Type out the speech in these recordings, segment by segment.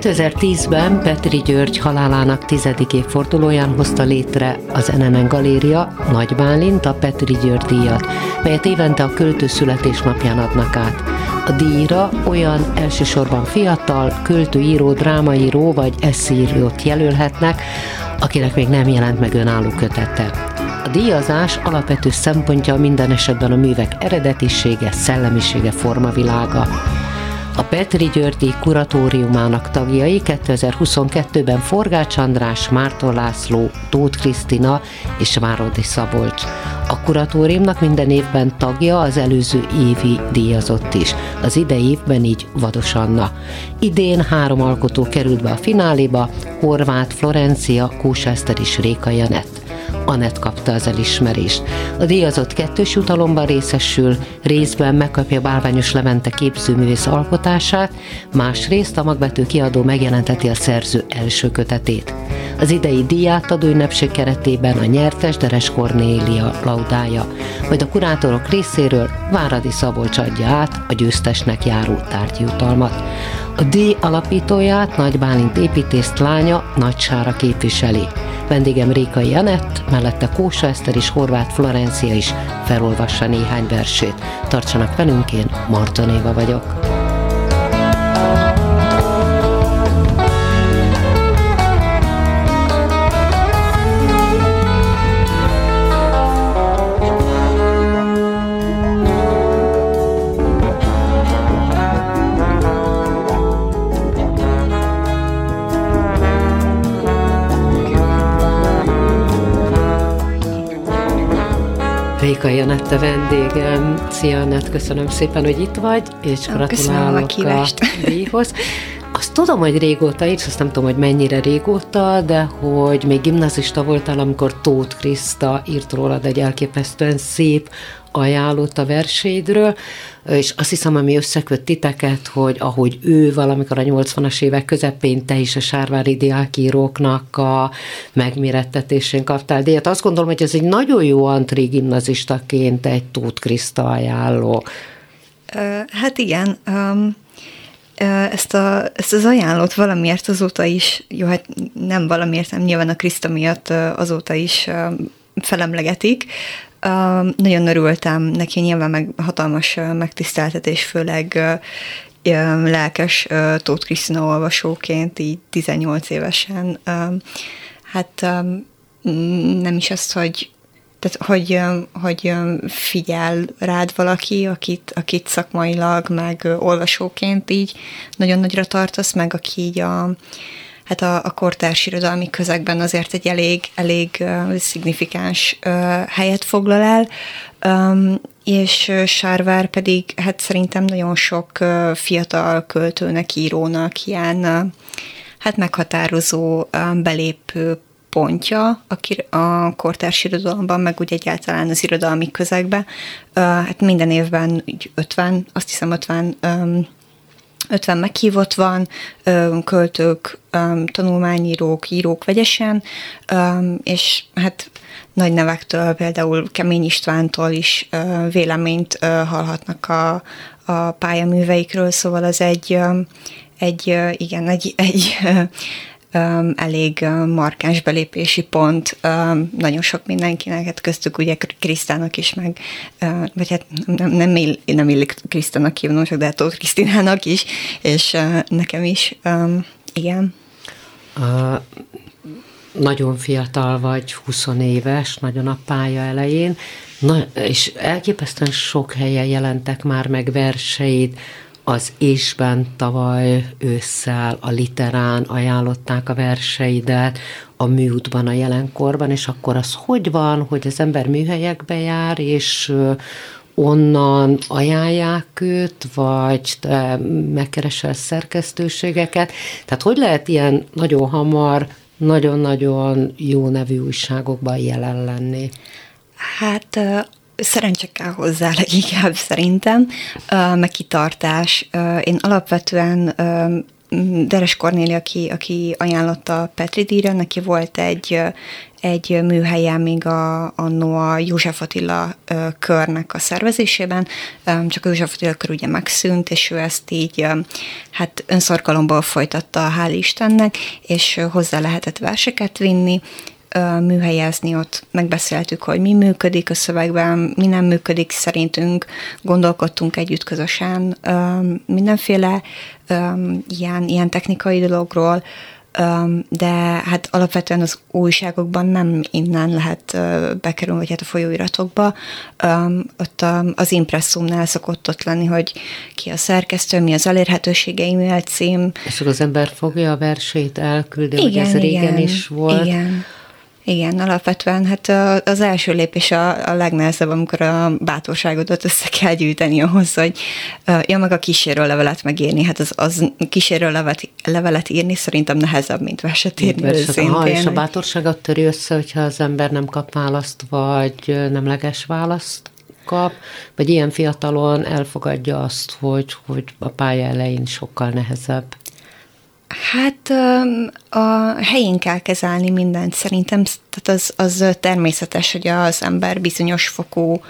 2010-ben Petri György halálának tizedik évfordulóján hozta létre az NNN Galéria Nagy Bálint a Petri György díjat, melyet évente a költő születésnapján adnak át. A díjra olyan elsősorban fiatal, költőíró, drámaíró vagy eszírót jelölhetnek, akinek még nem jelent meg önálló kötete. A díjazás alapvető szempontja minden esetben a művek eredetisége, szellemisége, formavilága. A Petri Györgyi kuratóriumának tagjai 2022-ben Forgács András, Márton László, Tóth Krisztina és Várodi Szabolcs. A kuratóriumnak minden évben tagja az előző évi díjazott is, az idei évben így Vados Anna. Idén három alkotó került be a fináléba, Horváth Florencia, Kós Eszter és Réka Janett. Anett kapta az elismerést. A díjazott kettős jutalomban részesül, részben megkapja Bálványos Levente képzőművész alkotását, másrészt a magbetű kiadó megjelenteti a szerző első kötetét. Az idei díjátadó ünnepség keretében a nyertes Deres Kornélia laudája, majd a kurátorok részéről Váradi Szabolcs adja át a győztesnek járó tárgyjutalmat. A díj alapítóját Nagy Bálint építészt lánya Nagy Sára képviseli. Vendégem Rékai Janett, mellette Kósa Eszter és Horváth Florencia is felolvassa néhány versét. Tartsanak velünk, én Marton Éva vagyok. Réka Janette vendégem. Szia, Annett, köszönöm szépen, hogy itt vagy, és gratulálok a, a díjhoz. Tudom, hogy régóta írsz, azt nem tudom, hogy mennyire régóta, de hogy még gimnazista voltál, amikor Tóth Kriszta írt rólad egy elképesztően szép ajánlott a verseidről, és azt hiszem, ami összeköt titeket, hogy ahogy ő valamikor a 80-as évek közepén te is a sárvári diákíróknak a megmérettetésén kaptál díjat. Azt gondolom, hogy ez egy nagyon jó antri gimnazistaként egy Tóth Kriszta ajánló. Hát igen, um, ezt, a, ezt az ajánlót valamiért azóta is, jó, hát nem valamiért, nem nyilván a Kriszta miatt azóta is felemlegetik, nagyon örültem neki, nyilván meg hatalmas megtiszteltetés, főleg lelkes Tóth Krisztina olvasóként, így 18 évesen. Hát nem is azt, hogy tehát, hogy, hogy figyel rád valaki, akit, akit szakmailag, meg olvasóként így nagyon nagyra tartasz, meg aki így a, hát a, a kortárs irodalmi közegben azért egy elég, elég uh, szignifikáns helyet foglal el, és Sárvár pedig hát szerintem nagyon sok uh, fiatal költőnek, írónak ilyen uh, hát meghatározó belépő pontja a kortárs irodalomban, meg úgy egyáltalán az irodalmi közegben. Hát minden évben 50, azt hiszem 50 50 meghívott van, költők, tanulmányírók, írók vegyesen, és hát nagy nevektől, például Kemény Istvántól is véleményt hallhatnak a, a pályaműveikről, szóval az egy, egy igen, egy, egy um, elég markáns belépési pont. Um, nagyon sok mindenkinek, hát köztük ugye Krisztának is, meg, uh, vagy hát nem, nem, ill, nem illik Krisztának hívnom, csak de hát Tóth Krisztinának is, és uh, nekem is, um, igen. Uh, nagyon fiatal vagy, 20 éves, nagyon a pálya elején, Na, és elképesztően sok helyen jelentek már meg verseid, az Ésben tavaly ősszel a Literán ajánlották a verseidet, a műútban a jelenkorban, és akkor az hogy van, hogy az ember műhelyekbe jár, és onnan ajánlják őt, vagy te megkeresel szerkesztőségeket. Tehát hogy lehet ilyen nagyon hamar nagyon-nagyon jó nevű újságokban jelen lenni? Hát szerencse kell hozzá leginkább szerintem, meg kitartás. Én alapvetően Deres Kornéli, aki, aki ajánlotta Petri díjra, neki volt egy, egy műhelye még a, a a József Attila körnek a szervezésében, csak a József Attila kör ugye megszűnt, és ő ezt így hát önszorgalomból folytatta, hál' Istennek, és hozzá lehetett verseket vinni, műhelyezni, ott megbeszéltük, hogy mi működik a szövegben, mi nem működik szerintünk, gondolkodtunk együtt közösen mindenféle ilyen, ilyen technikai dologról, de hát alapvetően az újságokban nem innen lehet bekerülni, vagy hát a folyóiratokba. Ott az impresszumnál szokott ott lenni, hogy ki a szerkesztő, mi az elérhetősége, e-mail cím. És az ember fogja a versét, elküldi, igen, hogy ez régen igen, is volt. Igen. Igen, alapvetően hát az első lépés a, a legnehezebb, amikor a bátorságodat össze kell gyűjteni ahhoz, hogy ja, meg a kísérő levelet megírni. Hát az, az kísérő levelet, írni szerintem nehezebb, mint verset írni. Verset, aha, és a bátorságot töri össze, hogyha az ember nem kap választ, vagy nemleges választ kap, vagy ilyen fiatalon elfogadja azt, hogy, hogy a pálya elején sokkal nehezebb. Hát a helyén kell kezelni mindent szerintem, tehát az, az természetes, hogy az ember bizonyos fokú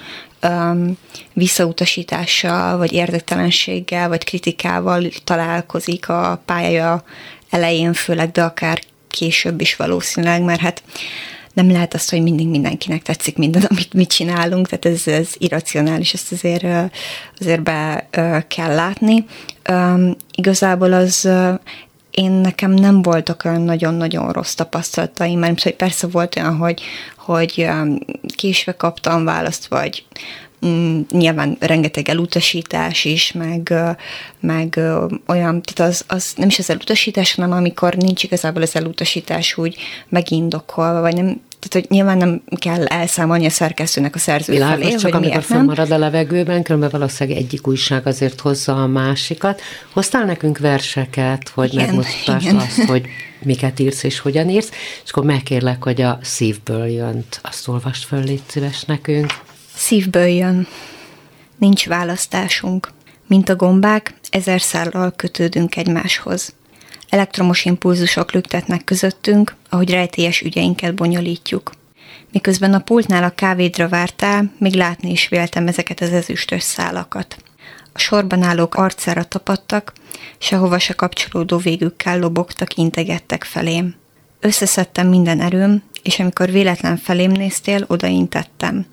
um, visszautasítással, vagy érdektelenséggel, vagy kritikával találkozik a pálya elején főleg, de akár később is valószínűleg, mert hát nem lehet azt, hogy mindig mindenkinek tetszik minden, amit mi csinálunk, tehát ez, ez irracionális, ezt azért, azért be kell látni. Igazából az én nekem nem voltak olyan nagyon-nagyon rossz tapasztalataim, mert hogy persze volt olyan, hogy, hogy um, késve kaptam választ, vagy mm, nyilván rengeteg elutasítás is, meg, meg olyan, tehát az, az nem is az elutasítás, hanem amikor nincs igazából az elutasítás úgy megindokolva, vagy nem, tehát, hogy nyilván nem kell elszámolni a szerkesztőnek a szerző Világos, felé, csak hogy amikor felmarad a levegőben, különben valószínűleg egyik újság azért hozza a másikat. Hoztál nekünk verseket, hogy igen, megmutasd igen. azt, hogy miket írsz és hogyan írsz, és akkor megkérlek, hogy a szívből jönt. Azt olvast föl, légy szíves nekünk. Szívből jön. Nincs választásunk. Mint a gombák, ezer szállal kötődünk egymáshoz. Elektromos impulzusok lüktetnek közöttünk, ahogy rejtélyes ügyeinket bonyolítjuk. Miközben a pultnál a kávédra vártál, még látni is véltem ezeket az ezüstös szálakat. A sorban állók arcára tapadtak, sehova se kapcsolódó végükkel lobogtak, integettek felém. Összeszedtem minden erőm, és amikor véletlen felém néztél, odaintettem.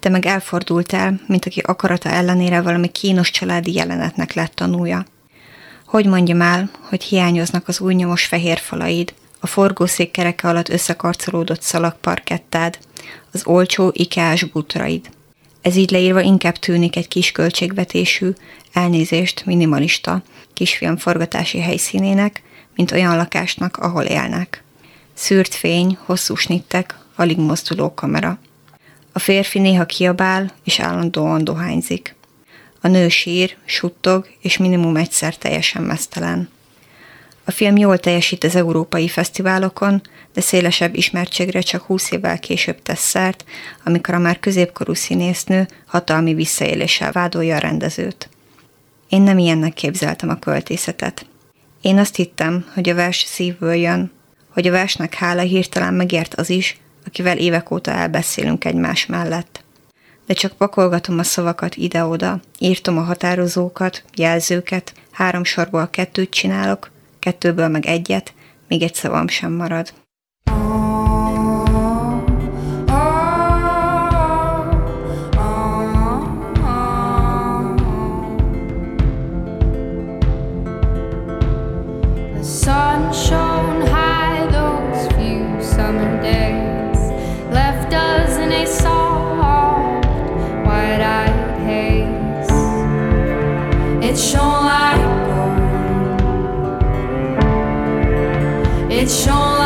Te meg elfordultál, mint aki akarata ellenére valami kínos családi jelenetnek lett tanúja. Hogy mondjam el, hogy hiányoznak az új nyomos fehér falaid, a forgószék kereke alatt összekarcolódott szalagparkettád, az olcsó ikeás bútoraid. Ez így leírva inkább tűnik egy kis költségvetésű, elnézést minimalista kisfilm forgatási helyszínének, mint olyan lakásnak, ahol élnek. Szűrt fény, hosszú snittek, alig mozduló kamera. A férfi néha kiabál, és állandóan dohányzik. A nő sír, suttog, és minimum egyszer teljesen mesztelen. A film jól teljesít az európai fesztiválokon, de szélesebb ismertségre csak húsz évvel később tesz szert, amikor a már középkorú színésznő hatalmi visszaéléssel vádolja a rendezőt. Én nem ilyennek képzeltem a költészetet. Én azt hittem, hogy a vers szívből jön, hogy a versnek hála hirtelen megért az is, akivel évek óta elbeszélünk egymás mellett de csak pakolgatom a szavakat ide-oda, írtom a határozókat, jelzőket, három sorból kettőt csinálok, kettőből meg egyet, még egy szavam sem marad. Can stay.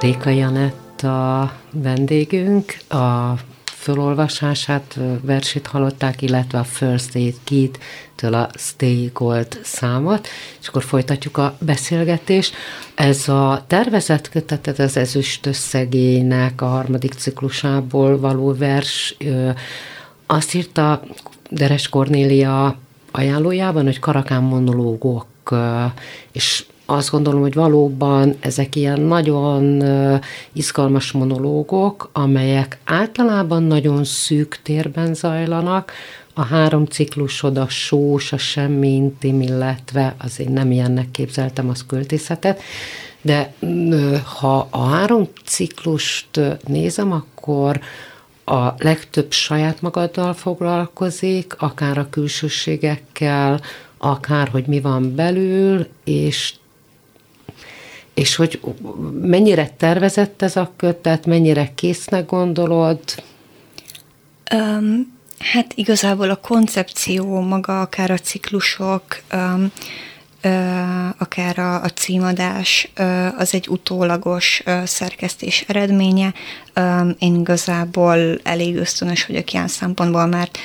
Réka Janett a vendégünk, a fölolvasását, versét hallották, illetve a First Aid Kit-től a Stay Gold számot, és akkor folytatjuk a beszélgetést. Ez a tervezett kötetet az ezüst összegének a harmadik ciklusából való vers, azt írta Deres Kornélia ajánlójában, hogy karakán monológok, és azt gondolom, hogy valóban ezek ilyen nagyon izgalmas monológok, amelyek általában nagyon szűk térben zajlanak, a három ciklusod, a sós, a semmi intim, illetve azért nem ilyennek képzeltem az költészetet, de ha a három ciklust nézem, akkor a legtöbb saját magaddal foglalkozik, akár a külsőségekkel, akár hogy mi van belül, és és hogy mennyire tervezett ez a kötet, mennyire késznek gondolod? Um, hát igazából a koncepció, maga akár a ciklusok, um, akár a, a címadás, az egy utólagos szerkesztés eredménye. Én igazából elég ösztönös vagyok ilyen szempontból, mert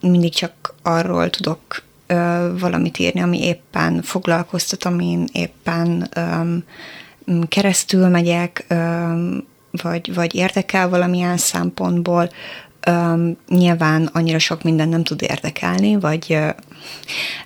mindig csak arról tudok valamit írni, ami éppen foglalkoztat, amin éppen um, keresztül megyek, um, vagy, vagy érdekel valamilyen szempontból. Um, nyilván annyira sok minden nem tud érdekelni, vagy,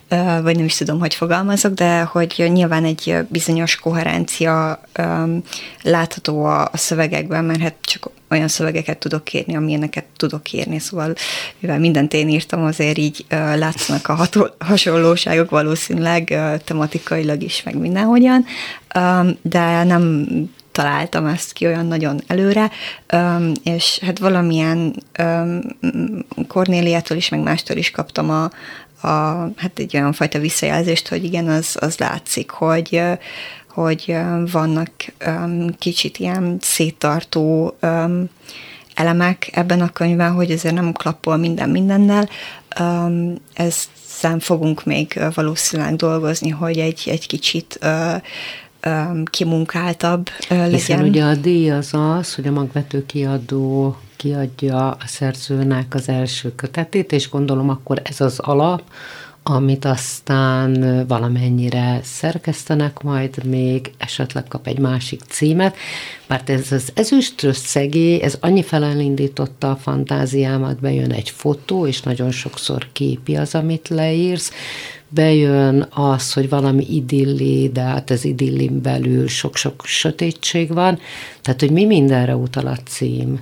uh, vagy nem is tudom, hogy fogalmazok, de hogy nyilván egy bizonyos koherencia um, látható a, a szövegekben, mert hát csak olyan szövegeket tudok írni, amilyeneket tudok írni, szóval mivel mindent én írtam, azért így uh, látszanak a hatol- hasonlóságok valószínűleg uh, tematikailag is, meg mindenhogyan, um, de nem találtam ezt ki olyan nagyon előre, és hát valamilyen Kornéliától is, meg mástól is kaptam a, a, hát egy olyan fajta visszajelzést, hogy igen, az, az látszik, hogy hogy vannak kicsit ilyen széttartó elemek ebben a könyvben, hogy azért nem klappol minden mindennel. Ezen fogunk még valószínűleg dolgozni, hogy egy, egy kicsit kimunkáltabb legyen. Hiszen ugye a díj az az, hogy a magvető kiadó kiadja a szerzőnek az első kötetét, és gondolom akkor ez az alap, amit aztán valamennyire szerkesztenek, majd még esetleg kap egy másik címet, mert ez az ezüst összegé, ez annyi felelindította a fantáziámat, bejön egy fotó, és nagyon sokszor képi az, amit leírsz, bejön az, hogy valami idilli, de hát az idillin belül sok-sok sötétség van, tehát hogy mi mindenre utal a cím.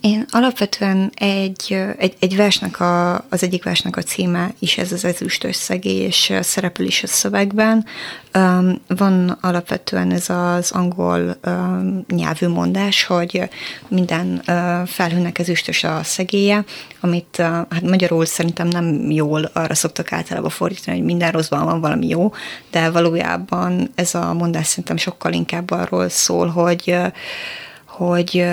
Én alapvetően egy, egy, egy versnek, a, az egyik versnek a címe is ez az ezüst összegé, és szerepel is a szövegben. Van alapvetően ez az angol nyelvű mondás, hogy minden felhőnek ezüstös a szegélye, amit hát magyarul szerintem nem jól arra szoktak általában fordítani, hogy minden rosszban van valami jó, de valójában ez a mondás szerintem sokkal inkább arról szól, hogy hogy,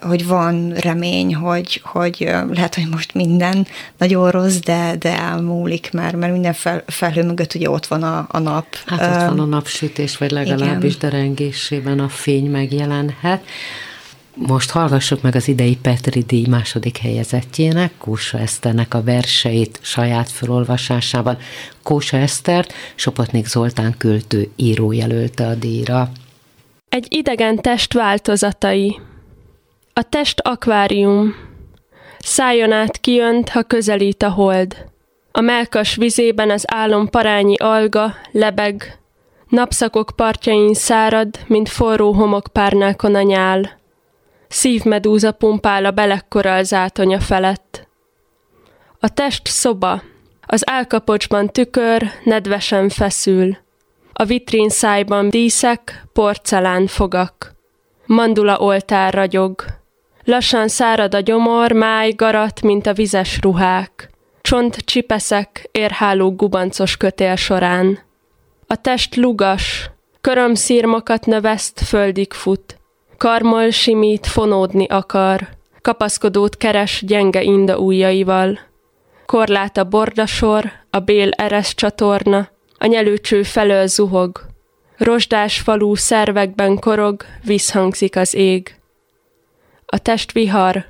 hogy van remény, hogy, hogy lehet, hogy most minden nagyon rossz, de, de elmúlik, mert, mert minden fel, felhő mögött ugye ott van a, a nap. Hát ott van a napsütés, vagy legalábbis Igen. derengésében a fény megjelenhet. Most hallgassuk meg az idei Petri díj második helyezettjének, Kósa Eszternek a verseit saját felolvasásában. Kósa Esztert Sopotnik Zoltán költő író jelölte a díjra. Egy idegen test változatai. A test akvárium. Szájon át kijönt, ha közelít a hold. A melkas vizében az álom parányi alga, lebeg, napszakok partjain szárad, mint forró homokpárnákon a nyál. Szívmedúza pumpál a belekkora az átonya felett. A test szoba, az álkapocsban tükör nedvesen feszül. A vitrin szájban díszek, porcelán fogak. Mandula oltár ragyog. Lassan szárad a gyomor, máj, garat, mint a vizes ruhák. Csont csipeszek, érháló gubancos kötél során. A test lugas, körömszírmokat növeszt, földig fut. Karmol simít, fonódni akar. Kapaszkodót keres gyenge inda ujjaival. Korlát a bordasor, a bél eres csatorna, a nyelőcső felől zuhog. Rozsdás falú szervekben korog, visszhangzik az ég. A test vihar,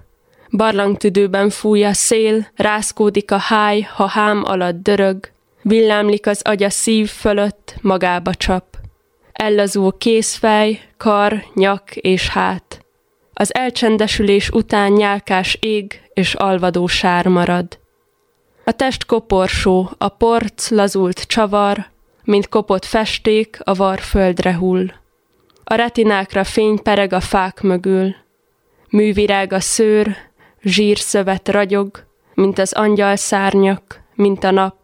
barlangtüdőben fúj a szél, rászkódik a háj, ha hám alatt dörög, villámlik az agya szív fölött, magába csap. Ellazul készfej, kar, nyak és hát. Az elcsendesülés után nyálkás ég és alvadó sár marad. A test koporsó, a porc lazult csavar, mint kopott festék a var földre hull. A retinákra fény pereg a fák mögül. Művirág a szőr, zsírszövet ragyog, mint az angyal szárnyak, mint a nap,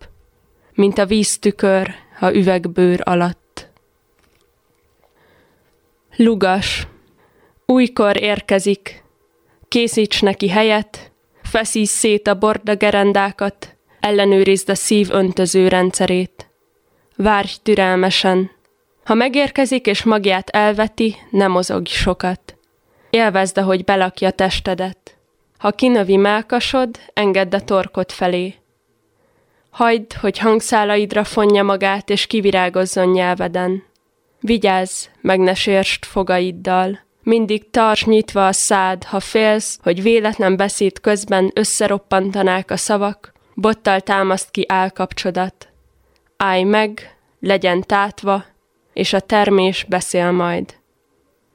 mint a víztükör a üvegbőr alatt. Lugas, újkor érkezik, készíts neki helyet, feszíts szét a borda gerendákat, ellenőrizd a szív öntöző rendszerét. Várj türelmesen. Ha megérkezik és magját elveti, ne mozogj sokat. Élvezd, ahogy belakja testedet. Ha kinövi melkasod, engedd a torkot felé. Hagyd, hogy hangszálaidra fonja magát, és kivirágozzon nyelveden. Vigyázz, meg ne sérst fogaiddal. Mindig tarts nyitva a szád, ha félsz, hogy véletlen beszéd közben összeroppantanák a szavak, bottal támaszt ki állkapcsodat. Állj meg, legyen tátva, és a termés beszél majd.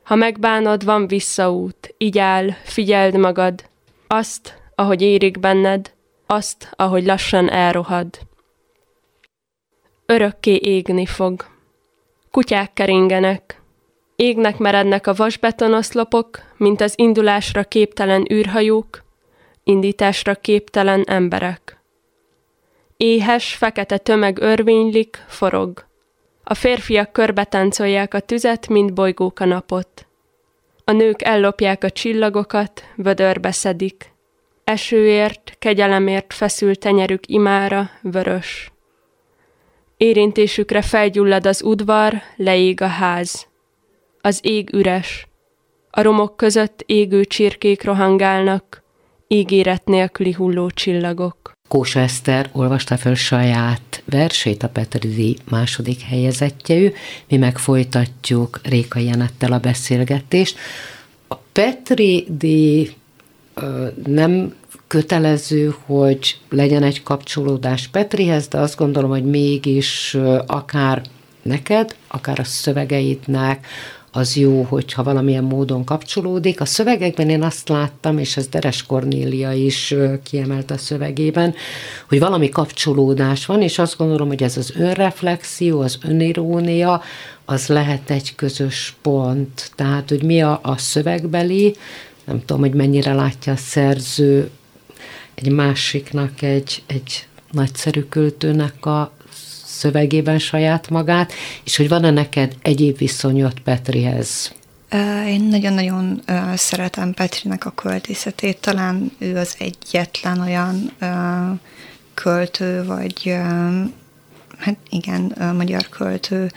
Ha megbánod, van visszaút, így áll, figyeld magad, azt, ahogy érik benned, azt, ahogy lassan elrohad. Örökké égni fog. Kutyák keringenek. Égnek merednek a vasbetonoszlopok, mint az indulásra képtelen űrhajók, indításra képtelen emberek. Éhes, fekete tömeg örvénylik, forog. A férfiak körbetáncolják a tüzet, mint bolygók a napot. A nők ellopják a csillagokat, vödörbe szedik. Esőért, kegyelemért feszül tenyerük imára, vörös. Érintésükre felgyullad az udvar, leég a ház. Az ég üres. A romok között égő csirkék rohangálnak, ígéret nélküli hulló csillagok. Kósa Eszter olvasta fel saját versét, a Petri második helyezettje ő. Mi meg folytatjuk Réka Jenettel a beszélgetést. A Petri díj nem kötelező, hogy legyen egy kapcsolódás Petrihez, de azt gondolom, hogy mégis akár neked, akár a szövegeidnek, az jó, hogyha valamilyen módon kapcsolódik. A szövegekben én azt láttam, és ez Deres Kornélia is kiemelt a szövegében, hogy valami kapcsolódás van, és azt gondolom, hogy ez az önreflexió, az önirónia, az lehet egy közös pont. Tehát, hogy mi a, a szövegbeli, nem tudom, hogy mennyire látja a szerző egy másiknak, egy, egy nagyszerű költőnek a szövegében saját magát, és hogy van-e neked egyéb viszonyod Petrihez? Én nagyon-nagyon szeretem Petrinek a költészetét, talán ő az egyetlen olyan költő, vagy hát igen, magyar költő,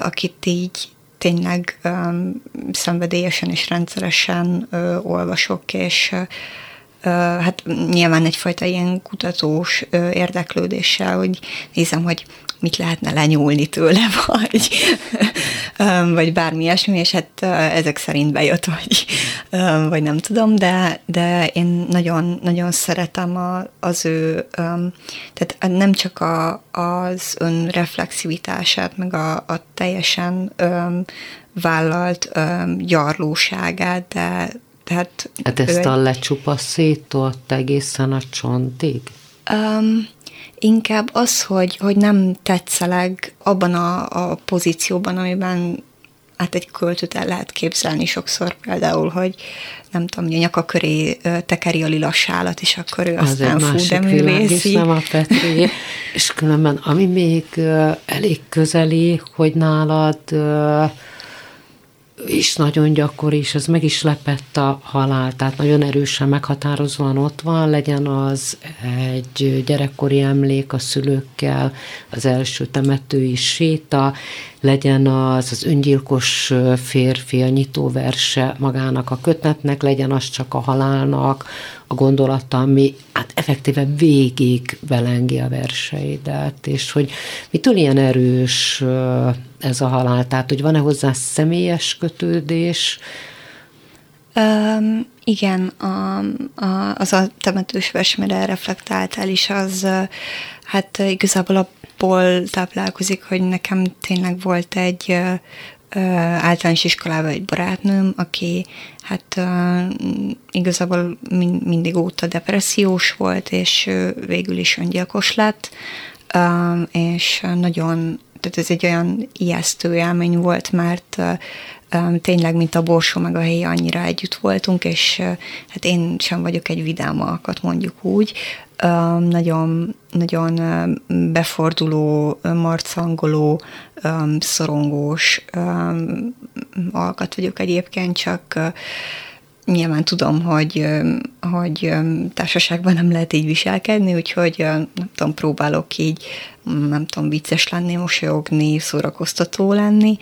akit így tényleg szenvedélyesen és rendszeresen olvasok, és hát nyilván egyfajta ilyen kutatós érdeklődéssel, hogy nézem, hogy mit lehetne lenyúlni tőle, vagy, vagy bármi ilyesmi, és hát ezek szerint bejött, vagy, vagy nem tudom, de, de én nagyon, nagyon szeretem a, az ő, tehát nem csak a, az önreflexivitását, meg a, a teljesen vállalt gyarlóságát, de, tehát Hát ő ezt egy- a lecsupaszított egészen a csontig? Um, inkább az, hogy, hogy nem tetszeleg abban a, a pozícióban, amiben hát egy költőt el lehet képzelni sokszor például, hogy nem tudom, a nyaka köré tekeri a lila sálat, és akkor ő Az aztán fú, de világ művészi. nem a Petri. És különben, ami még elég közeli, hogy nálad is nagyon gyakori, és ez meg is lepett a halál, tehát nagyon erősen meghatározóan ott van, legyen az egy gyerekkori emlék a szülőkkel, az első temetői séta, legyen az az öngyilkos férfi, a nyitóverse magának a kötetnek, legyen az csak a halálnak a gondolata, ami hát effektíve végig belengi a verseidet, és hogy mitől ilyen erős ez a halál, tehát hogy van-e hozzá személyes kötődés, Um, igen, a, a, az a temetős vers, amire reflektáltál is, az hát igazából abból táplálkozik, hogy nekem tényleg volt egy általános iskolában egy barátnőm, aki hát igazából min, mindig óta depressziós volt, és végül is öngyilkos lett, és nagyon, tehát ez egy olyan ijesztő élmény volt, mert tényleg, mint a borsó meg a helyi, annyira együtt voltunk, és hát én sem vagyok egy vidám alkat, mondjuk úgy. Nagyon, nagyon beforduló, marcangoló, szorongós alkat vagyok egyébként, csak nyilván tudom, hogy, hogy társaságban nem lehet így viselkedni, úgyhogy nem tudom, próbálok így, nem tudom, vicces lenni, mosolyogni, szórakoztató lenni,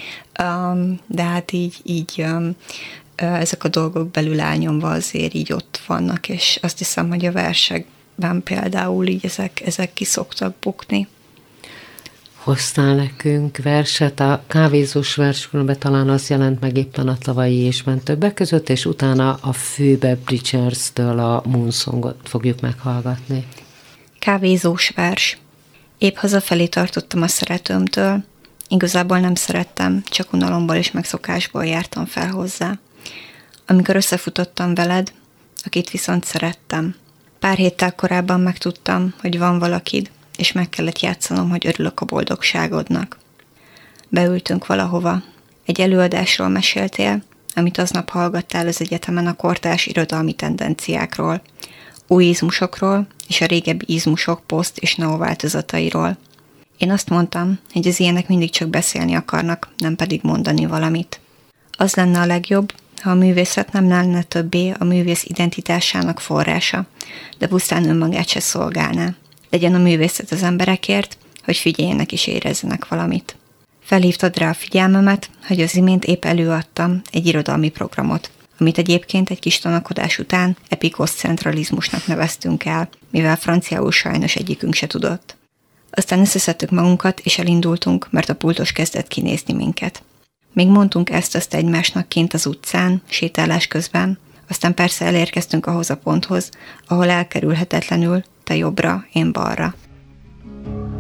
de hát így, így ezek a dolgok belül elnyomva azért így ott vannak, és azt hiszem, hogy a versekben például így ezek, ezek ki szoktak bukni. hoztál nekünk verset, a kávézós verskörbe talán az jelent meg éppen a tavalyi évben többek között, és utána a főbe Bridgers-től a Moonsongot fogjuk meghallgatni. Kávézós vers. Épp hazafelé tartottam a szeretőmtől. Igazából nem szerettem, csak unalomból és megszokásból jártam fel hozzá. Amikor összefutottam veled, akit viszont szerettem. Pár héttel korábban megtudtam, hogy van valakid, és meg kellett játszanom, hogy örülök a boldogságodnak. Beültünk valahova. Egy előadásról meséltél, amit aznap hallgattál az egyetemen a kortárs irodalmi tendenciákról, új izmusokról és a régebbi izmusok poszt és neováltozatairól. Én azt mondtam, hogy az ilyenek mindig csak beszélni akarnak, nem pedig mondani valamit. Az lenne a legjobb, ha a művészet nem lenne többé a művész identitásának forrása, de pusztán önmagát se szolgálná. Legyen a művészet az emberekért, hogy figyeljenek és érezzenek valamit. Felhívtad rá a figyelmemet, hogy az imént épp előadtam egy irodalmi programot, amit egyébként egy kis tanakodás után epikoszcentralizmusnak neveztünk el, mivel franciául sajnos egyikünk se tudott. Aztán összeszedtük magunkat, és elindultunk, mert a pultos kezdett kinézni minket. Még mondtunk ezt-azt egymásnak kint az utcán, sétálás közben, aztán persze elérkeztünk ahhoz a ponthoz, ahol elkerülhetetlenül te jobbra, én balra. You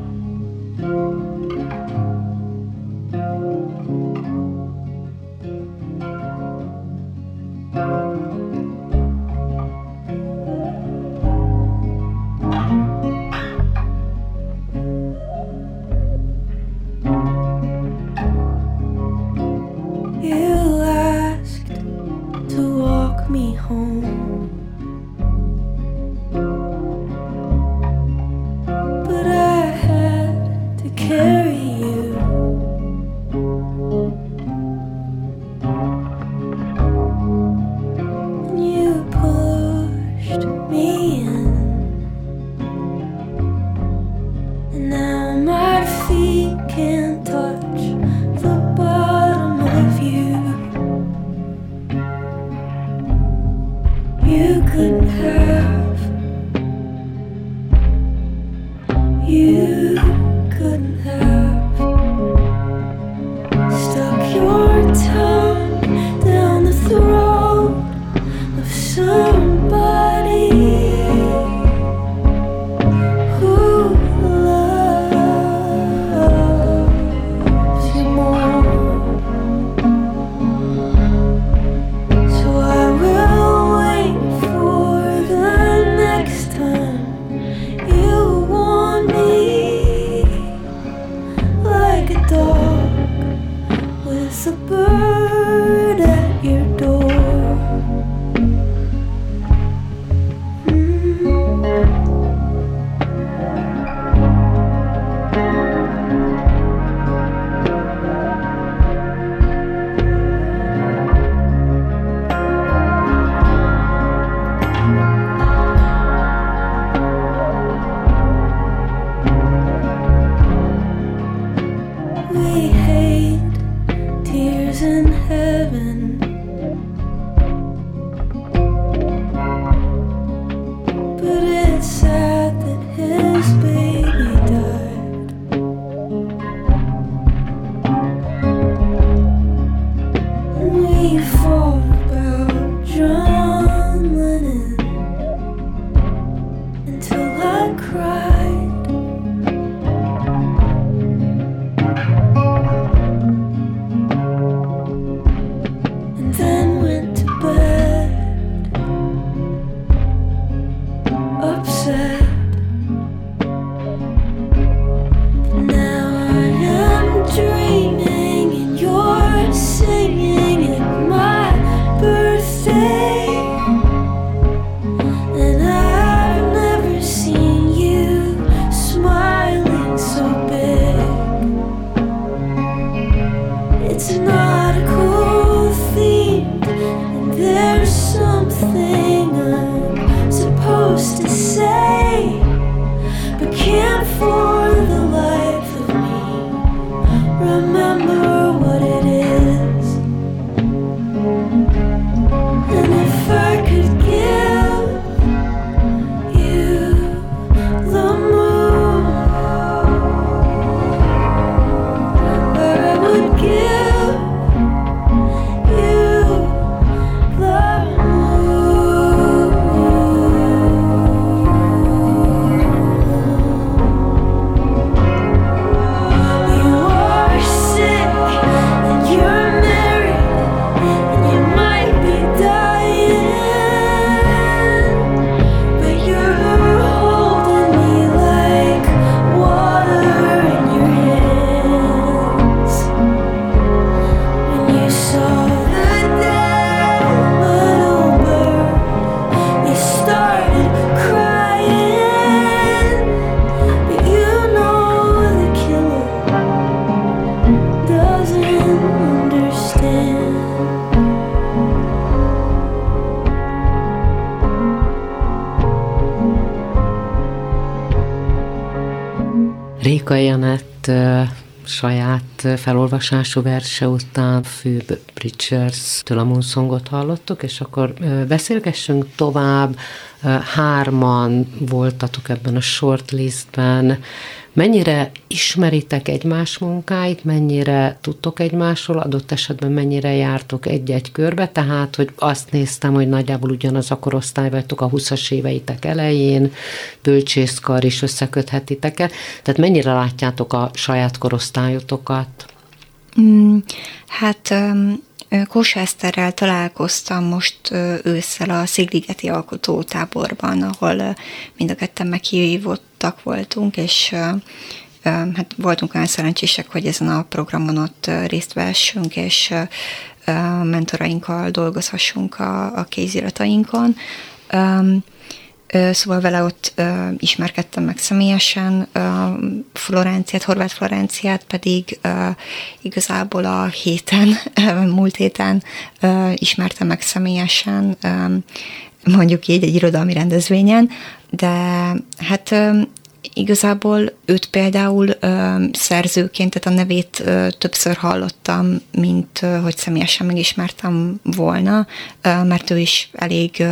felolvasású verse után főbb Richards-től a Moonsongot hallottuk, és akkor beszélgessünk tovább. Hárman voltatok ebben a shortlistben. Mennyire ismeritek egymás munkáit, mennyire tudtok egymásról, adott esetben mennyire jártok egy-egy körbe, tehát, hogy azt néztem, hogy nagyjából ugyanaz a korosztály vagytok a 20-as éveitek elején, bölcsészkar is összeköthetitek el, tehát mennyire látjátok a saját korosztályotokat? Mm, Hát öm, Eszterrel találkoztam most ősszel a Szigligeti Alkotótáborban, ahol mind a ketten meghívottak voltunk, és hát voltunk olyan szerencsések, hogy ezen a programon ott részt vessünk, és mentorainkkal dolgozhassunk a, a kéziratainkon. Szóval vele ott ö, ismerkedtem meg személyesen, Florenciát, Horváth Florenciát pedig igazából a héten, múlt héten ismertem meg személyesen, mondjuk így egy irodalmi rendezvényen, de hát igazából őt például szerzőként, tehát a nevét többször hallottam, mint hogy személyesen megismertem volna, mert ő is elég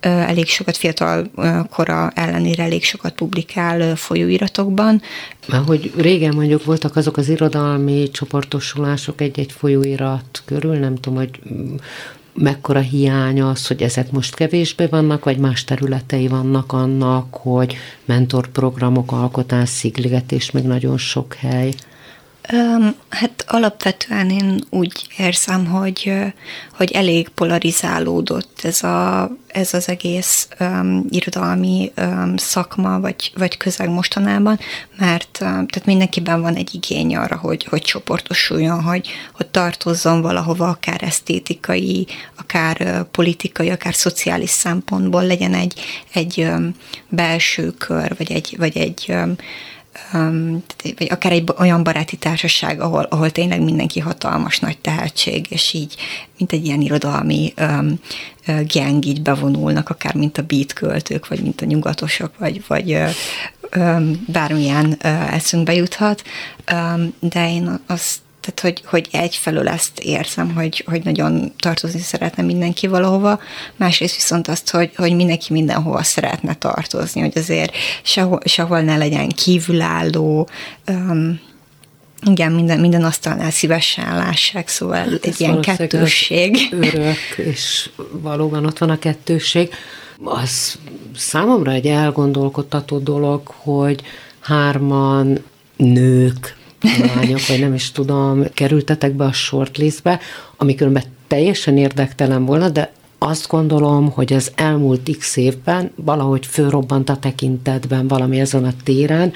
elég sokat fiatal kora ellenére elég sokat publikál folyóiratokban. Mert hogy régen mondjuk voltak azok az irodalmi csoportosulások egy-egy folyóirat körül, nem tudom, hogy mm, mekkora hiány az, hogy ezek most kevésbé vannak, vagy más területei vannak annak, hogy mentorprogramok, alkotás, szigligetés, még nagyon sok hely. Hát alapvetően én úgy érzem, hogy, hogy elég polarizálódott ez, a, ez az egész um, irodalmi um, szakma, vagy, vagy közeg mostanában, mert um, tehát mindenkiben van egy igény arra, hogy, hogy csoportosuljon, hogy, hogy tartozzon valahova, akár esztétikai, akár ö, politikai, akár szociális szempontból legyen egy, egy um, belső kör, vagy egy, vagy egy um, vagy akár egy olyan baráti társaság, ahol, ahol tényleg mindenki hatalmas nagy tehetség, és így, mint egy ilyen irodalmi um, gang így bevonulnak, akár mint a beat költők, vagy mint a nyugatosok, vagy, vagy um, bármilyen uh, eszünkbe juthat, um, de én azt tehát, hogy, hogy egyfelől ezt érzem, hogy, hogy nagyon tartozni szeretne mindenki valahova, másrészt viszont azt, hogy, hogy mindenki mindenhova szeretne tartozni, hogy azért sehol, sehol ne legyen kívülálló, um, igen, minden, minden asztalnál szívesen lássák, szóval hát egy ilyen kettősség. Örök, és valóban ott van a kettősség. Az számomra egy elgondolkodtató dolog, hogy hárman nők, lányok, vagy nem is tudom, kerültetek be a shortlistbe, ami különben teljesen érdektelen volna, de azt gondolom, hogy az elmúlt x évben valahogy fölrobbant a tekintetben valami ezen a téren,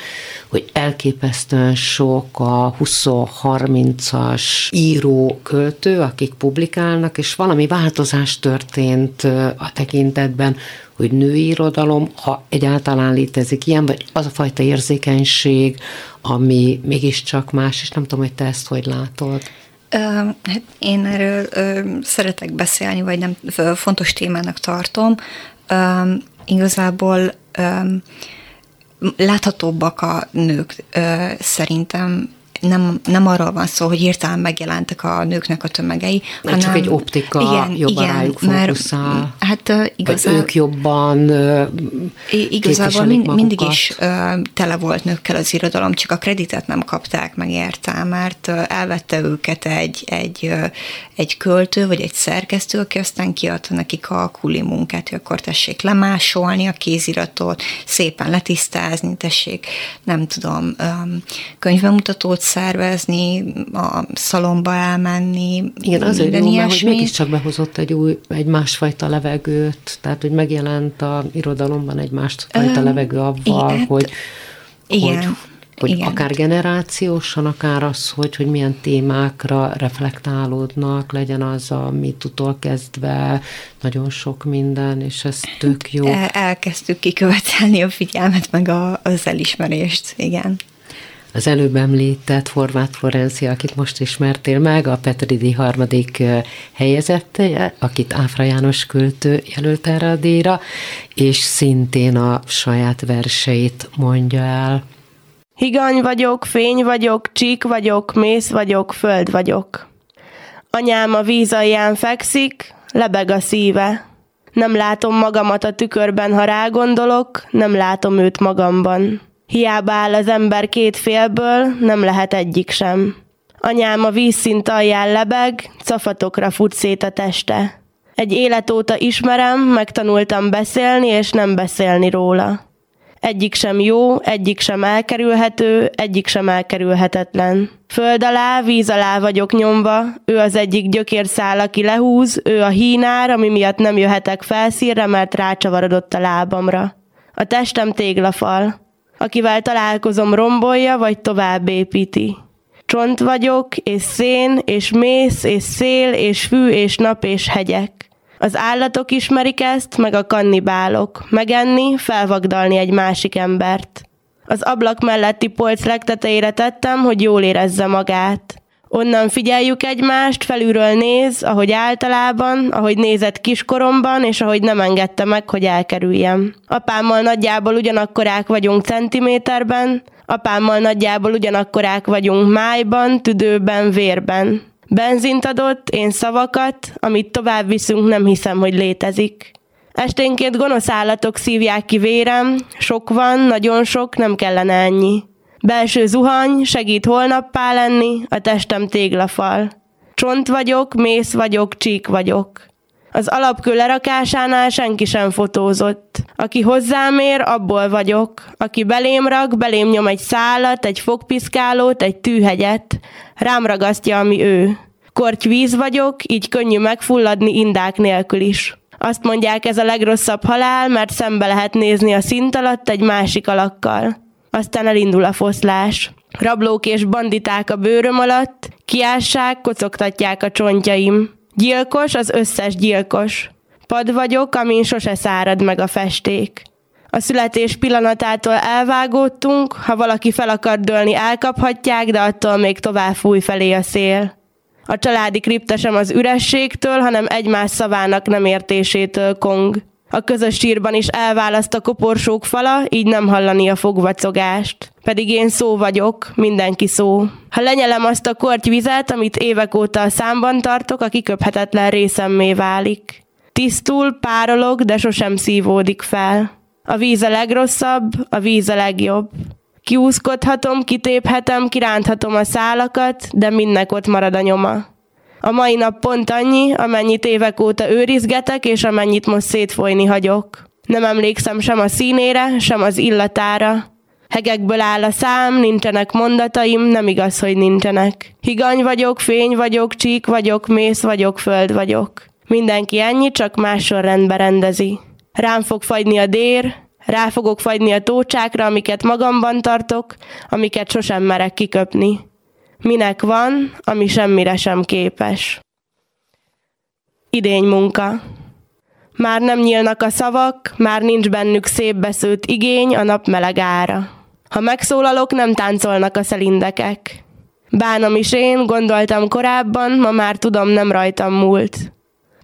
hogy elképesztően sok a 20-30-as író, költő, akik publikálnak, és valami változás történt a tekintetben, hogy női irodalom, ha egyáltalán létezik ilyen, vagy az a fajta érzékenység, ami mégiscsak más, és nem tudom, hogy te ezt hogy látod. Hát én erről szeretek beszélni, vagy nem fontos témának tartom. Igazából láthatóbbak a nők szerintem nem, nem arról van szó, hogy hirtelen megjelentek a nőknek a tömegei, hanem csak egy optika igen, jobban igen, rájuk fókuszál. Mert, hát igazából, ők jobban Igazából mind, mindig is uh, tele volt nőkkel az irodalom, csak a kreditet nem kapták meg érte, mert elvette őket egy, egy, egy költő, vagy egy szerkesztő, aki aztán kiadta nekik a kuli munkát, hogy akkor tessék lemásolni a kéziratot, szépen letisztázni, tessék, nem tudom, könyvemutatót szervezni, a szalomba elmenni. Igen, azért jó, mert hogy mégiscsak behozott egy új, egy másfajta levegőt, tehát hogy megjelent a irodalomban egy másfajta um, levegő avval, igen, hogy, igen. hogy hogy Igen. akár generációsan, akár az, hogy, hogy milyen témákra reflektálódnak, legyen az a mitutól kezdve, nagyon sok minden, és ez tök jó. Elkezdtük kikövetelni a figyelmet, meg a, az elismerést, igen. Az előbb említett Horváth Florencia, akit most ismertél meg, a Petridi harmadik helyezette, akit Áfra János költő jelölt erre a díjra, és szintén a saját verseit mondja el. Higany vagyok, fény vagyok, csík vagyok, mész vagyok, föld vagyok. Anyám a víz alján fekszik, lebeg a szíve. Nem látom magamat a tükörben, ha rágondolok, nem látom őt magamban. Hiába áll az ember két félből, nem lehet egyik sem. Anyám a vízszint alján lebeg, cafatokra fut szét a teste. Egy élet óta ismerem, megtanultam beszélni és nem beszélni róla. Egyik sem jó, egyik sem elkerülhető, egyik sem elkerülhetetlen. Föld alá, víz alá vagyok nyomva, ő az egyik gyökérszál, aki lehúz, ő a hínár, ami miatt nem jöhetek felszírre, mert rácsavarodott a lábamra. A testem téglafal akivel találkozom rombolja, vagy tovább építi. Csont vagyok, és szén, és mész, és szél, és fű, és nap, és hegyek. Az állatok ismerik ezt, meg a kannibálok. Megenni, felvagdalni egy másik embert. Az ablak melletti polc legtetejére tettem, hogy jól érezze magát. Onnan figyeljük egymást, felülről néz, ahogy általában, ahogy nézett kiskoromban, és ahogy nem engedte meg, hogy elkerüljem. Apámmal nagyjából ugyanakkorák vagyunk centiméterben, apámmal nagyjából ugyanakkorák vagyunk májban, tüdőben, vérben. Benzint adott, én szavakat, amit tovább viszünk, nem hiszem, hogy létezik. Esténként gonosz állatok szívják ki vérem, sok van, nagyon sok, nem kellene ennyi. Belső zuhany, segít holnappá lenni, a testem téglafal. Csont vagyok, mész vagyok, csík vagyok. Az alapkő lerakásánál senki sem fotózott. Aki hozzám ér, abból vagyok. Aki belém rak, belém nyom egy szálat, egy fogpiszkálót, egy tűhegyet. Rám ragasztja, ami ő. Korty víz vagyok, így könnyű megfulladni indák nélkül is. Azt mondják, ez a legrosszabb halál, mert szembe lehet nézni a szint alatt egy másik alakkal aztán elindul a foszlás. Rablók és banditák a bőröm alatt, kiássák, kocogtatják a csontjaim. Gyilkos az összes gyilkos. Pad vagyok, amin sose szárad meg a festék. A születés pillanatától elvágódtunk, ha valaki fel akar dőlni, elkaphatják, de attól még tovább fúj felé a szél. A családi kripta sem az ürességtől, hanem egymás szavának nem értésétől kong. A közös sírban is elválaszt a koporsók fala, így nem hallani a fogvacogást. Pedig én szó vagyok, mindenki szó. Ha lenyelem azt a korty vizet, amit évek óta a számban tartok, a kiköphetetlen részemmé válik. Tisztul, párolog, de sosem szívódik fel. A víz a legrosszabb, a víz a legjobb. Kiúszkodhatom, kitéphetem, kiránthatom a szálakat, de mindnek ott marad a nyoma. A mai nap pont annyi, amennyit évek óta őrizgetek, és amennyit most szétfolyni hagyok. Nem emlékszem sem a színére, sem az illatára. Hegekből áll a szám, nincsenek mondataim, nem igaz, hogy nincsenek. Higany vagyok, fény vagyok, csík vagyok, mész vagyok, föld vagyok. Mindenki ennyi, csak más sorrendbe rendezi. Rám fog fagyni a dér, rá fogok fagyni a tócsákra, amiket magamban tartok, amiket sosem merek kiköpni minek van, ami semmire sem képes. Idény munka. Már nem nyílnak a szavak, már nincs bennük szép beszőtt igény a nap meleg ára. Ha megszólalok, nem táncolnak a szelindekek. Bánom is én, gondoltam korábban, ma már tudom, nem rajtam múlt.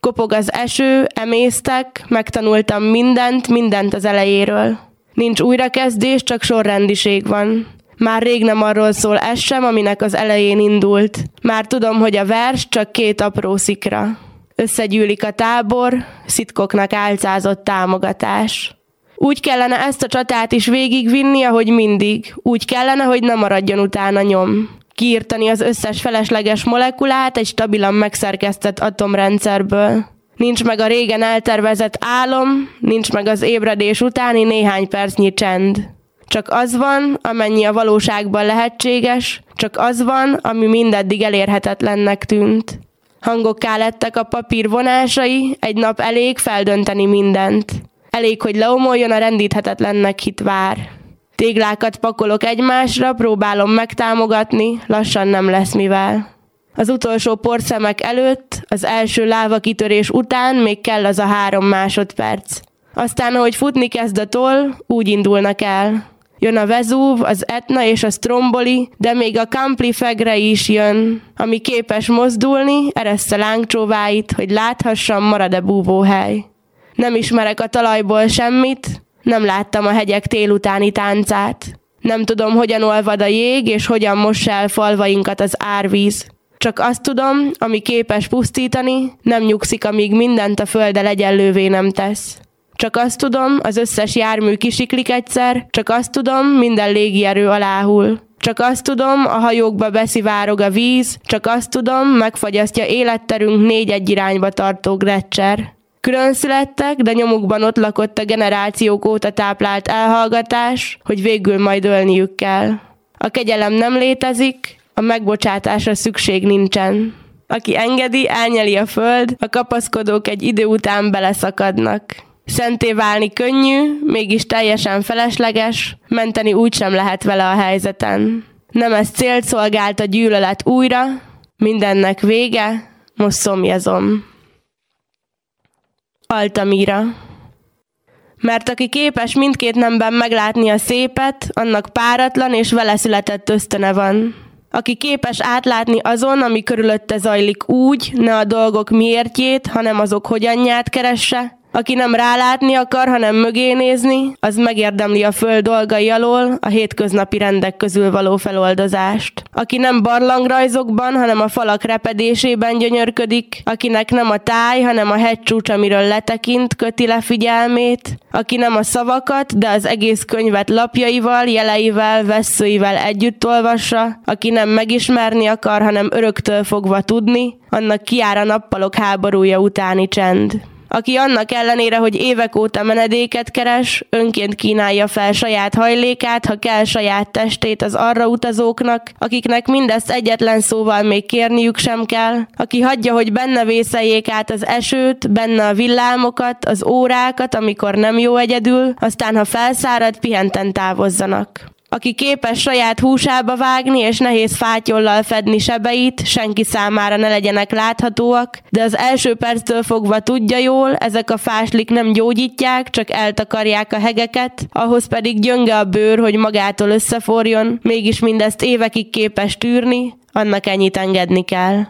Kopog az eső, emésztek, megtanultam mindent, mindent az elejéről. Nincs újrakezdés, csak sorrendiség van. Már rég nem arról szól ez sem, aminek az elején indult. Már tudom, hogy a vers csak két apró szikra. Összegyűlik a tábor, szitkoknak álcázott támogatás. Úgy kellene ezt a csatát is végigvinni, ahogy mindig. Úgy kellene, hogy ne maradjon utána nyom. Kiírtani az összes felesleges molekulát egy stabilan megszerkesztett atomrendszerből. Nincs meg a régen eltervezett álom, nincs meg az ébredés utáni néhány percnyi csend. Csak az van, amennyi a valóságban lehetséges, csak az van, ami mindeddig elérhetetlennek tűnt. Hangokká lettek a papír vonásai, egy nap elég feldönteni mindent. Elég, hogy leomoljon a rendíthetetlennek hit vár. Téglákat pakolok egymásra, próbálom megtámogatni, lassan nem lesz mivel. Az utolsó porszemek előtt, az első láva kitörés után még kell az a három másodperc. Aztán, ahogy futni kezd a toll, úgy indulnak el. Jön a Vezúv, az Etna és a Stromboli, de még a Kampli fegre is jön, ami képes mozdulni, eressze lángcsóváit, hogy láthassam, marad-e búvóhely. Nem ismerek a talajból semmit, nem láttam a hegyek télutáni táncát. Nem tudom, hogyan olvad a jég, és hogyan mossa el falvainkat az árvíz. Csak azt tudom, ami képes pusztítani, nem nyugszik, amíg mindent a földdel egyenlővé nem tesz. Csak azt tudom, az összes jármű kisiklik egyszer, csak azt tudom, minden légierő aláhul. Csak azt tudom, a hajókba beszivárog a víz, csak azt tudom, megfagyasztja életterünk négy egy irányba tartó grecser. Külön születtek, de nyomukban ott lakott a generációk óta táplált elhallgatás, hogy végül majd ölniük kell. A kegyelem nem létezik, a megbocsátásra szükség nincsen. Aki engedi, elnyeli a föld, a kapaszkodók egy idő után beleszakadnak. Szenté válni könnyű, mégis teljesen felesleges, menteni úgysem lehet vele a helyzeten. Nem ez célt szolgált a gyűlölet újra, mindennek vége, most szomjazom. Altamira mert aki képes mindkét nemben meglátni a szépet, annak páratlan és vele született ösztöne van. Aki képes átlátni azon, ami körülötte zajlik úgy, ne a dolgok miértjét, hanem azok hogyanját keresse, aki nem rálátni akar, hanem mögé nézni, az megérdemli a föld dolgai alól a hétköznapi rendek közül való feloldozást. Aki nem barlangrajzokban, hanem a falak repedésében gyönyörködik, akinek nem a táj, hanem a hegycsúcs, amiről letekint, köti le figyelmét, aki nem a szavakat, de az egész könyvet lapjaival, jeleivel, veszőivel együtt olvassa, aki nem megismerni akar, hanem öröktől fogva tudni, annak kiár a nappalok háborúja utáni csend aki annak ellenére, hogy évek óta menedéket keres, önként kínálja fel saját hajlékát, ha kell saját testét az arra utazóknak, akiknek mindezt egyetlen szóval még kérniük sem kell, aki hagyja, hogy benne vészeljék át az esőt, benne a villámokat, az órákat, amikor nem jó egyedül, aztán ha felszárad, pihenten távozzanak aki képes saját húsába vágni és nehéz fátyollal fedni sebeit, senki számára ne legyenek láthatóak, de az első perctől fogva tudja jól, ezek a fáslik nem gyógyítják, csak eltakarják a hegeket, ahhoz pedig gyönge a bőr, hogy magától összeforjon, mégis mindezt évekig képes tűrni, annak ennyit engedni kell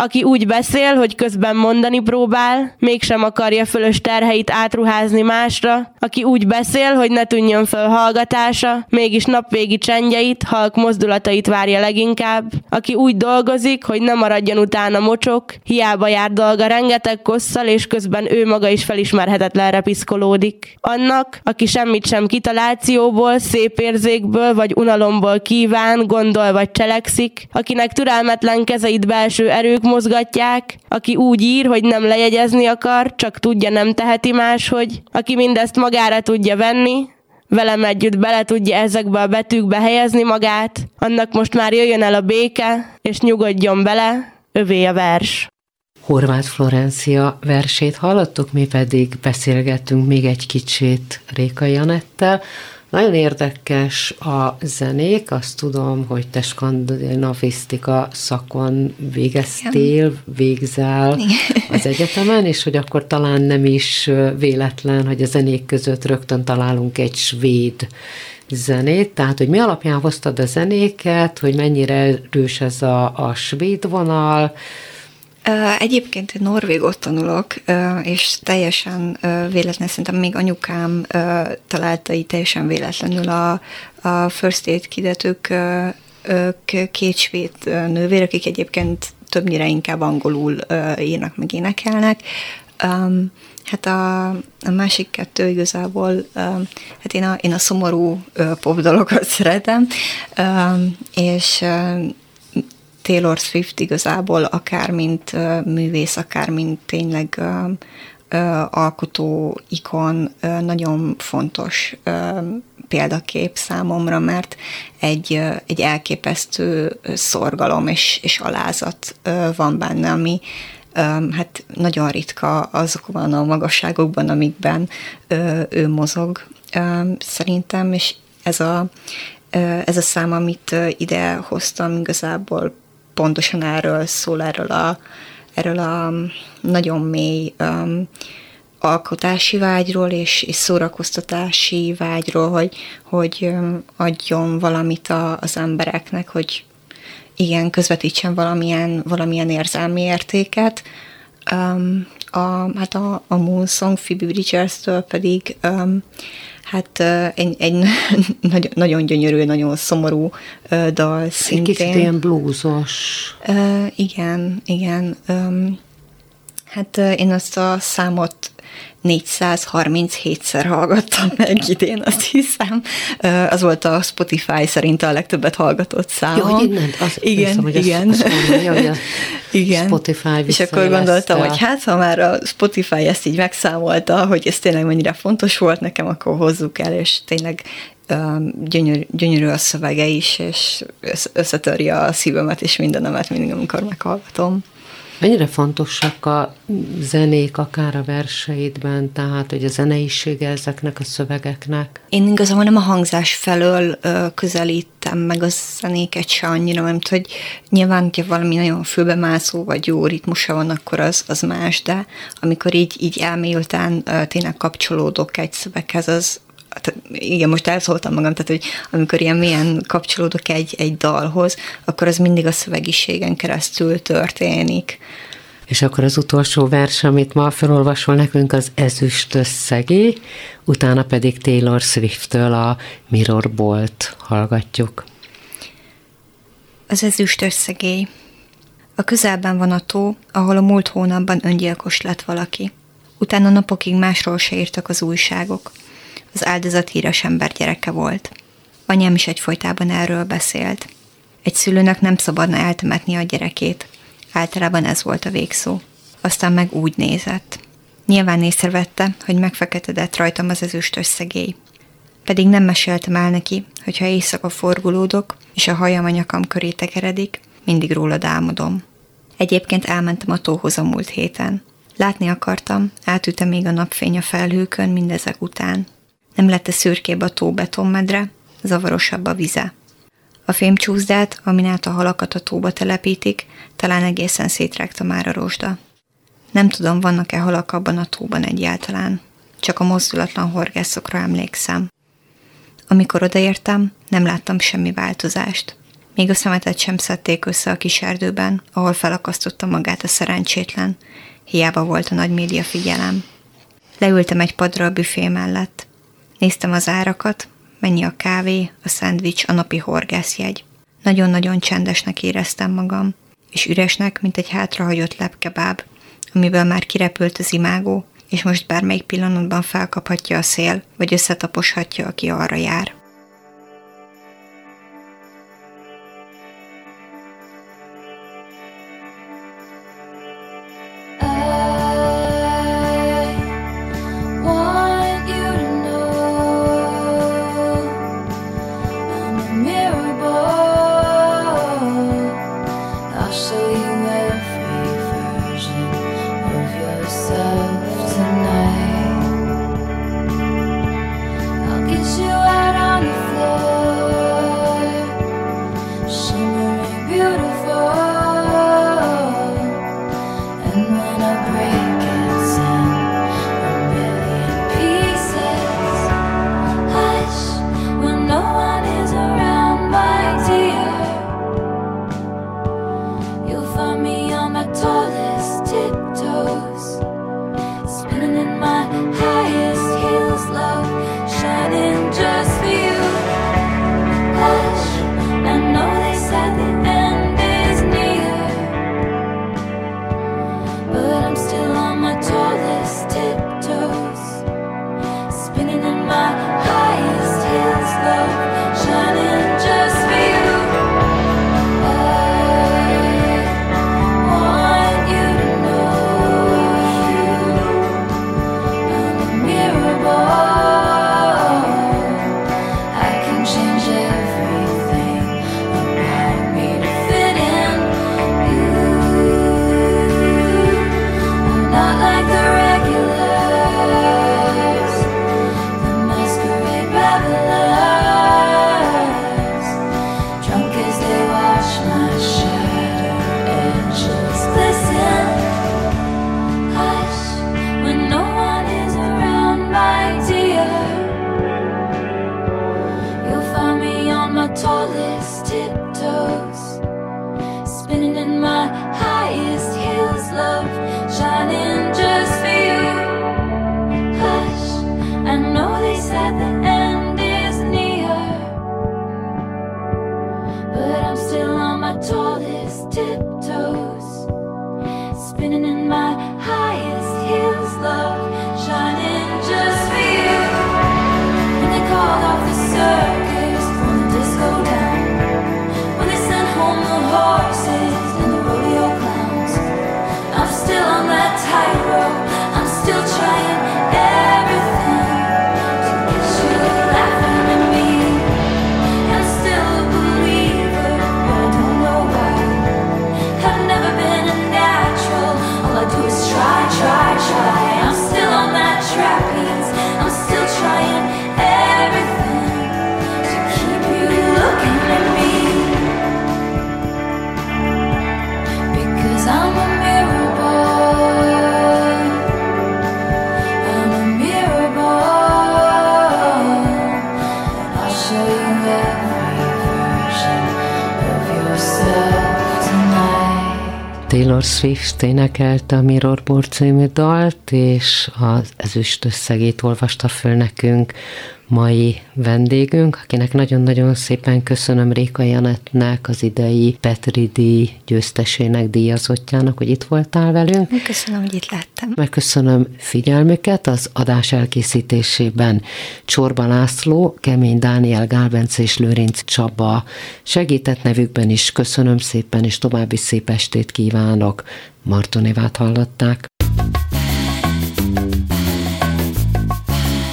aki úgy beszél, hogy közben mondani próbál, mégsem akarja fölös terheit átruházni másra, aki úgy beszél, hogy ne tűnjön föl hallgatása, mégis napvégi csendjeit, halk mozdulatait várja leginkább, aki úgy dolgozik, hogy ne maradjon utána mocsok, hiába jár dolga rengeteg kosszal, és közben ő maga is felismerhetetlenre piszkolódik. Annak, aki semmit sem kitalációból, szép érzékből vagy unalomból kíván, gondol vagy cselekszik, akinek türelmetlen kezeit belső erők mozgatják, aki úgy ír, hogy nem lejegyezni akar, csak tudja, nem teheti máshogy, aki mindezt magára tudja venni, velem együtt bele tudja ezekbe a betűkbe helyezni magát, annak most már jöjjön el a béke, és nyugodjon bele, övé a vers. Horváth Florencia versét hallottuk, mi pedig beszélgettünk még egy kicsit Réka Janettel, nagyon érdekes a zenék, azt tudom, hogy te skandinavisztika szakon végeztél, végzel az egyetemen, és hogy akkor talán nem is véletlen, hogy a zenék között rögtön találunk egy svéd zenét, tehát hogy mi alapján hoztad a zenéket, hogy mennyire erős ez a, a svéd vonal, Egyébként én norvégot tanulok, és teljesen véletlen, szerintem még anyukám találta így teljesen véletlenül a, a First Aid Kidet, ők, két svéd nővér, akik egyébként többnyire inkább angolul írnak, meg énekelnek. Um, hát a, a másik kettő igazából, hát én a, én a szomorú popdalokat szeretem, és Taylor Swift igazából akár mint művész, akár mint tényleg alkotó ikon nagyon fontos példakép számomra, mert egy, egy elképesztő szorgalom és, és alázat van benne, ami hát nagyon ritka azokban a magasságokban, amikben ő mozog szerintem, és ez a, ez a szám, amit ide hoztam, igazából pontosan erről szól, erről a, erről a nagyon mély um, alkotási vágyról és, és szórakoztatási vágyról, hogy, hogy adjon valamit a, az embereknek, hogy igen, közvetítsen valamilyen, valamilyen érzelmi értéket. Um, a, hát a, a Moon Song Phoebe Bridgers-től pedig um, hát egy, egy nagyon, nagyon gyönyörű, nagyon szomorú dal Egy szintén. kicsit ilyen blúzos. Uh, igen, igen. Um, hát én azt a számot 437-szer hallgattam meg idén, azt hiszem. Az volt a Spotify szerint a legtöbbet hallgatott szám. Jó, hogy innen, az, igen, hiszem, hogy igen. Azt, azt mondja, hogy a igen. Spotify És akkor gondoltam, a- hogy hát, ha már a Spotify ezt így megszámolta, hogy ez tényleg mennyire fontos volt nekem, akkor hozzuk el, és tényleg gyönyörű, gyönyörű a szövege is, és össz- összetörje a szívemet és mindenemet mindig, amikor meghallgatom. Mennyire fontosak a zenék, akár a verseidben, tehát hogy a zeneisége ezeknek a szövegeknek? Én igazából nem a hangzás felől ö, közelítem meg a zenéket se annyira, mert hogy nyilván, hogyha valami nagyon fülbemászó vagy jó ritmusa van, akkor az, az más, de amikor így, így elmélyülten tényleg kapcsolódok egy szöveghez, az tehát igen, most elszóltam magam, tehát hogy amikor ilyen milyen kapcsolódok egy, egy dalhoz, akkor az mindig a szövegiségen keresztül történik. És akkor az utolsó vers, amit ma felolvasol nekünk, az ezüst összegé, utána pedig Taylor Swift-től a Mirror Bolt hallgatjuk. Az ezüst összegély. A közelben van a tó, ahol a múlt hónapban öngyilkos lett valaki. Utána napokig másról se írtak az újságok. Az áldozat híres ember gyereke volt. Anyám is egyfolytában erről beszélt. Egy szülőnek nem szabadna eltemetni a gyerekét. Általában ez volt a végszó. Aztán meg úgy nézett. Nyilván észrevette, hogy megfeketedett rajtam az ezüst összegély. Pedig nem meséltem el neki, hogyha éjszaka forgulódok, és a hajam a nyakam köré tekeredik, mindig rólad álmodom. Egyébként elmentem a tóhoz a múlt héten. Látni akartam, átüte még a napfény a felhőkön mindezek után. Nem lett-e szürkébb a tó betonmedre, zavarosabb a vize. A fémcsúszdát, amin át a halakat a tóba telepítik, talán egészen szétrágta már a rozsda. Nem tudom, vannak-e halak abban a tóban egyáltalán. Csak a mozdulatlan horgászokra emlékszem. Amikor odaértem, nem láttam semmi változást. Még a szemetet sem szedték össze a kis erdőben, ahol felakasztotta magát a szerencsétlen. Hiába volt a nagy média figyelem. Leültem egy padra a büfé mellett. Néztem az árakat, mennyi a kávé, a szendvics, a napi horgászjegy. Nagyon-nagyon csendesnek éreztem magam, és üresnek, mint egy hátrahagyott lepkebáb, amiből már kirepült az imágó, és most bármelyik pillanatban felkaphatja a szél, vagy összetaposhatja, aki arra jár. Taylor Swift énekelte a Mirrorboard című dalt, és az ezüst összegét olvasta föl nekünk mai vendégünk, akinek nagyon-nagyon szépen köszönöm Réka Janettnek, az idei Petri díj győztesének, díjazottjának, hogy itt voltál velünk. Köszönöm, hogy itt lettem. Megköszönöm figyelmüket az adás elkészítésében. Csorba László, Kemény Dániel, Gálbence és Lőrinc Csaba segített nevükben is. Köszönöm szépen, és további szép estét kívánok. Marton Évát hallották.